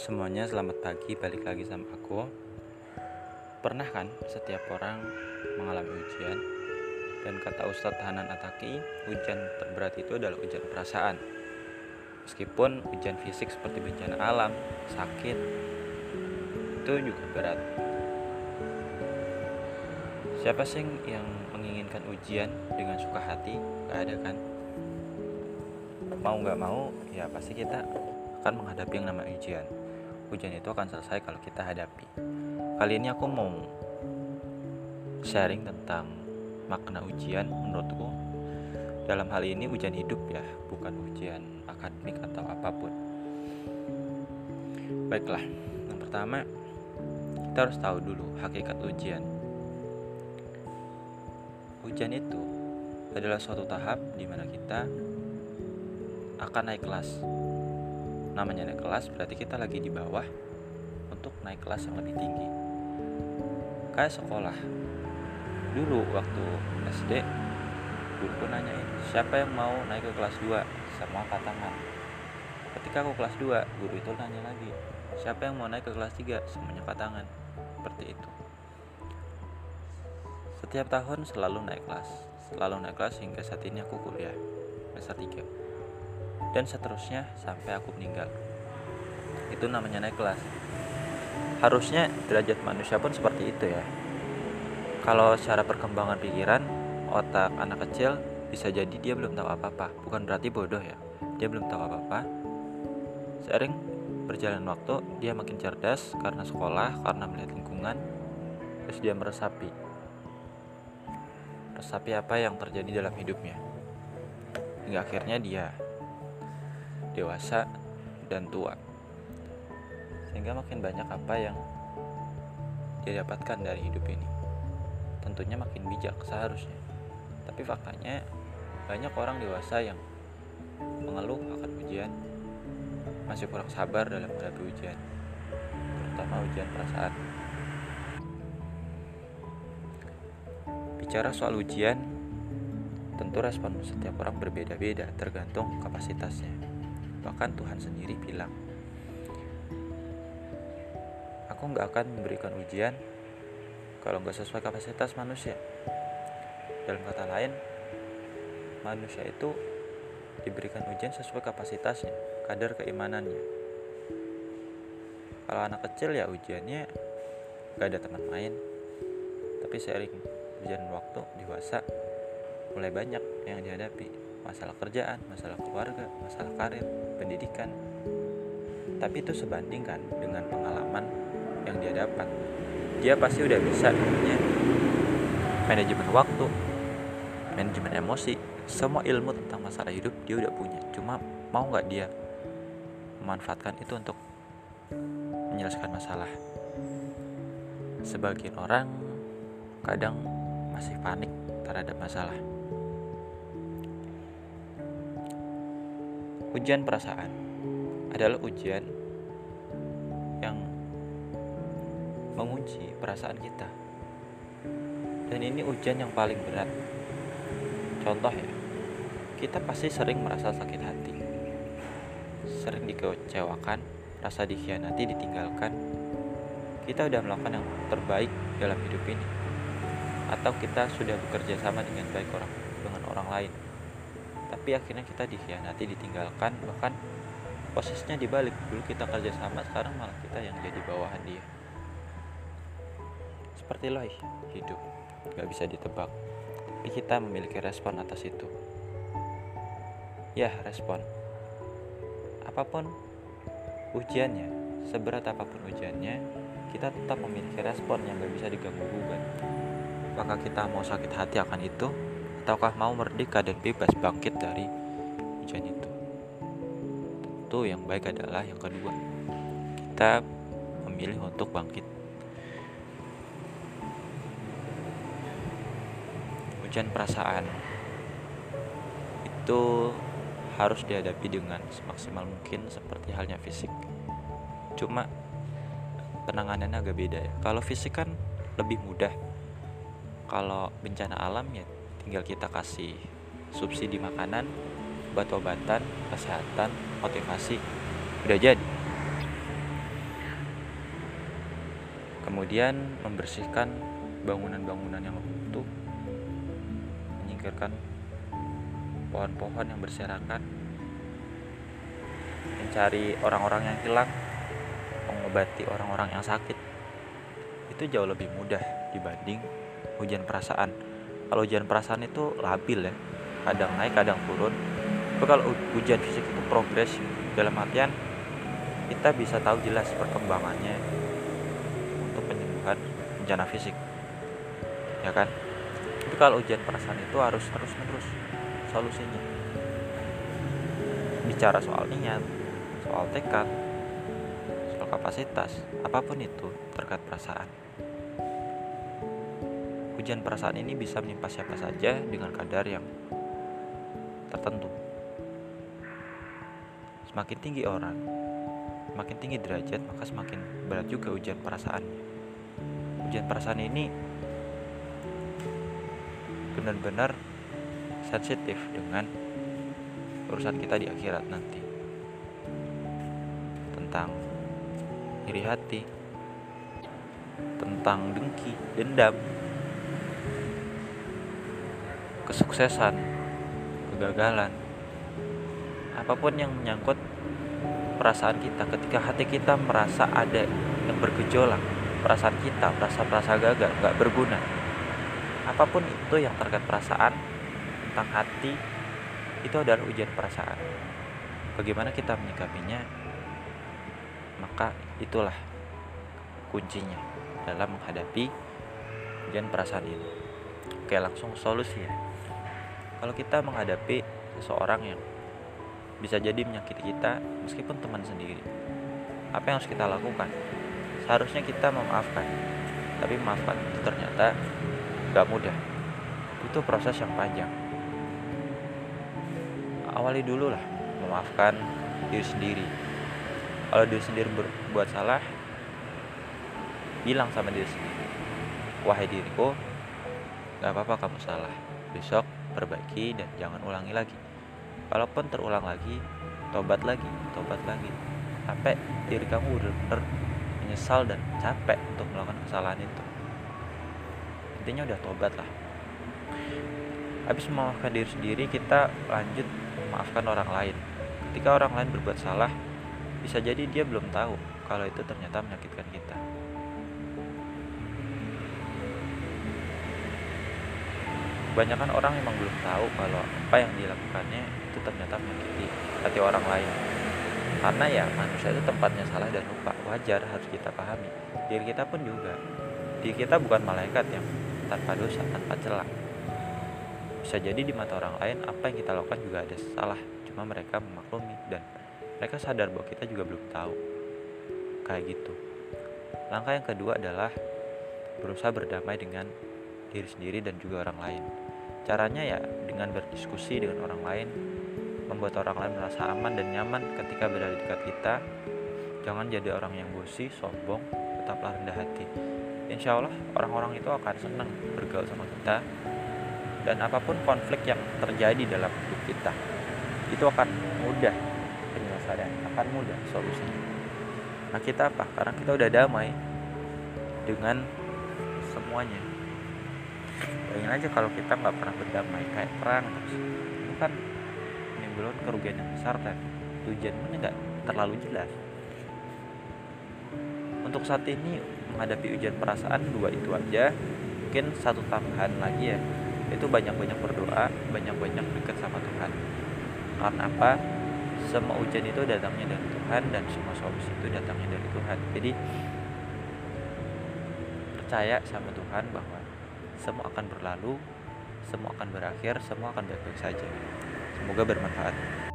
semuanya, selamat pagi. Balik lagi sama aku. Pernah kan setiap orang mengalami ujian? Dan kata Ustadz Hanan Ataki, ujian terberat itu adalah ujian perasaan. Meskipun ujian fisik seperti bencana alam, sakit, itu juga berat. Siapa sih yang menginginkan ujian dengan suka hati? Gak ada kan? Mau gak mau, ya pasti kita akan menghadapi yang namanya ujian. Ujian itu akan selesai kalau kita hadapi. Kali ini aku mau sharing tentang makna ujian menurutku. Dalam hal ini ujian hidup ya, bukan ujian akademik atau apa pun. Baiklah, yang pertama kita harus tahu dulu hakikat ujian. Ujian itu adalah suatu tahap di mana kita akan naik kelas namanya naik kelas berarti kita lagi di bawah untuk naik kelas yang lebih tinggi. Kayak sekolah. Dulu waktu SD guruku nanyain siapa yang mau naik ke kelas 2 semua angkat tangan ketika aku kelas 2 guru itu nanya lagi siapa yang mau naik ke kelas 3 semuanya angkat tangan. Seperti itu. Setiap tahun selalu naik kelas. Selalu naik kelas hingga saat ini aku kuliah semester 3 dan seterusnya sampai aku meninggal. Itu namanya naik kelas. Harusnya derajat manusia pun seperti itu ya. Kalau secara perkembangan pikiran, otak anak kecil bisa jadi dia belum tahu apa-apa. Bukan berarti bodoh ya. Dia belum tahu apa-apa. Sering berjalan waktu, dia makin cerdas karena sekolah, karena melihat lingkungan. Terus dia meresapi. Meresapi apa yang terjadi dalam hidupnya. Hingga akhirnya dia dewasa, dan tua. Sehingga makin banyak apa yang dia dapatkan dari hidup ini. Tentunya makin bijak seharusnya. Tapi faktanya banyak orang dewasa yang mengeluh akan ujian, masih kurang sabar dalam menghadapi ujian, terutama ujian perasaan. Bicara soal ujian, tentu respon setiap orang berbeda-beda tergantung kapasitasnya. Bahkan Tuhan sendiri bilang, Aku nggak akan memberikan ujian kalau nggak sesuai kapasitas manusia. Dalam kata lain, manusia itu diberikan ujian sesuai kapasitasnya, kadar keimanannya. Kalau anak kecil ya ujiannya gak ada teman main, tapi sering berjalan waktu dewasa mulai banyak yang dihadapi masalah kerjaan, masalah keluarga, masalah karir, pendidikan. Tapi itu sebandingkan dengan pengalaman yang dia dapat. Dia pasti udah bisa namanya manajemen waktu, manajemen emosi, semua ilmu tentang masalah hidup dia udah punya. Cuma mau nggak dia memanfaatkan itu untuk menyelesaikan masalah. Sebagian orang kadang masih panik terhadap masalah Ujian perasaan adalah ujian yang mengunci perasaan kita. Dan ini ujian yang paling berat. Contoh ya, kita pasti sering merasa sakit hati. Sering dikecewakan, rasa dikhianati, ditinggalkan. Kita udah melakukan yang terbaik dalam hidup ini. Atau kita sudah bekerja sama dengan baik orang dengan orang lain tapi akhirnya kita dikhianati ditinggalkan bahkan posisinya dibalik. Dulu kita kerja sama sekarang malah kita yang jadi bawahan dia. Seperti loh hidup. Gak bisa ditebak. Tapi kita memiliki respon atas itu. Ya respon. Apa pun ujiannya seberat apa pun ujiannya kita tetap memiliki respon yang gak bisa diganggu gugat. Maka kita mau sakit hati akan itu ataukah mau merdeka dan bebas bangkit dari hujan itu? Tentu yang baik adalah yang kedua. Kita memilih untuk bangkit. Hujan perasaan itu harus dihadapi dengan semaksimal mungkin seperti halnya fisik. Cuma penanganannya agak beda ya. Kalau fisik kan lebih mudah. Kalau bencana alam ya tinggal kita kasih subsidi makanan obat-obatan kesehatan motivasi. Udah jadi. Kemudian membersihkan bangunan-bangunan yang runtuh menyingkirkan pohon-pohon yang berserakan mencari orang-orang yang hilang mengobati orang-orang yang sakit. Itu jauh lebih mudah dibanding hujan perasaan kalau hujan perasaan itu labil ya. Kadang naik kadang turun. Tapi kalau hujan fisik itu progresif dalam artian kita bisa tahu jelas perkembangannya untuk penyembuhan bencana fisik. Ya kan? Tapi kalau ujian perasaan itu harus terus menerus solusinya. Bicara soal niat soal tekad soal kapasitas apa pun itu terkait perasaan Hujan perasaan ini bisa menimpa siapa saja dengan kadar yang tertentu. Semakin tinggi orang, semakin tinggi derajat, maka semakin berat juga ujian perasaannya. Ujian perasaan ini benar-benar sensitif dengan urusan kita di akhirat nanti. Tentang iri hati, tentang dengki, dendam, kesuksesan, kegagalan, apa pun yang menyangkut perasaan kita ketika hati kita merasa ada yang bergejolak perasaan kita merasa merasa gagal nggak berguna. Apa pun itu yang terkait perasaan tentang hati itu adalah ujian perasaan. Bagaimana kita menyikapinya maka itulah kuncinya dalam menghadapi ujian perasaan ini. Oke langsung solusi ya kalau kita menghadapi seseorang yang bisa jadi menyakiti kita meskipun teman sendiri apa yang harus kita lakukan? Seharusnya kita memaafkan tapi memaafkan itu ternyata gak mudah. Itu proses yang panjang. Awali dulu lah memaafkan diri sendiri. Kalau diri sendiri berbuat salah bilang sama diri sendiri wahai diriku gak apa-apa kamu salah. Besok perbaiki dan jangan ulangi lagi. Kalaupun terulang lagi tobat lagi tobat lagi. Sampai diri kamu benar-benar menyesal dan capek untuk melakukan kesalahan itu. Intinya udah tobat lah. Habis memaafkan diri sendiri kita lanjut memaafkan orang lain. Ketika orang lain berbuat salah bisa jadi dia belum tahu kalau itu ternyata menyakitkan kita kebanyakan orang memang belum tahu kalau apa yang dilakukannya itu ternyata menyakiti hati orang lain. Karena ya manusia itu tempatnya salah dan lupa wajar harus kita pahami. Diri kita pun juga. Diri kita bukan malaikat yang tanpa dosa tanpa celah. Bisa jadi di mata orang lain apa yang kita lakukan juga ada salah. Cuma mereka memaklumi dan mereka sadar bahwa kita juga belum tahu. Kayak gitu. Langkah yang kedua adalah berusaha berdamai dengan diri sendiri dan juga orang lain. Caranya ya dengan berdiskusi dengan orang lain, membuat orang lain merasa aman dan nyaman ketika berada di dekat kita. Jangan jadi orang yang bosi, sombong, tetaplah rendah hati. Insya Allah orang-orang itu akan senang bergaul sama kita dan apa pun konflik yang terjadi dalam hidup kita itu akan mudah penyelesaian, akan mudah solusinya. Nah kita apa? Karena kita udah damai dengan semuanya bayangin aja kalau kita nggak pernah berdamai kayak perang terus itu kan menimbulkan kerugian yang besar dan tujuannya nggak terlalu jelas. Untuk saat ini menghadapi ujian perasaan dua itu aja mungkin satu tambahan lagi ya itu banyak-banyak berdoa banyak-banyak dekat sama Tuhan. Karena apa? Semua ujian itu datangnya dari Tuhan dan semua solusi itu datangnya dari Tuhan. Jadi percaya sama Tuhan bahwa semua akan berlalu, semua akan berakhir, semua akan baik-baik saja. Semoga bermanfaat.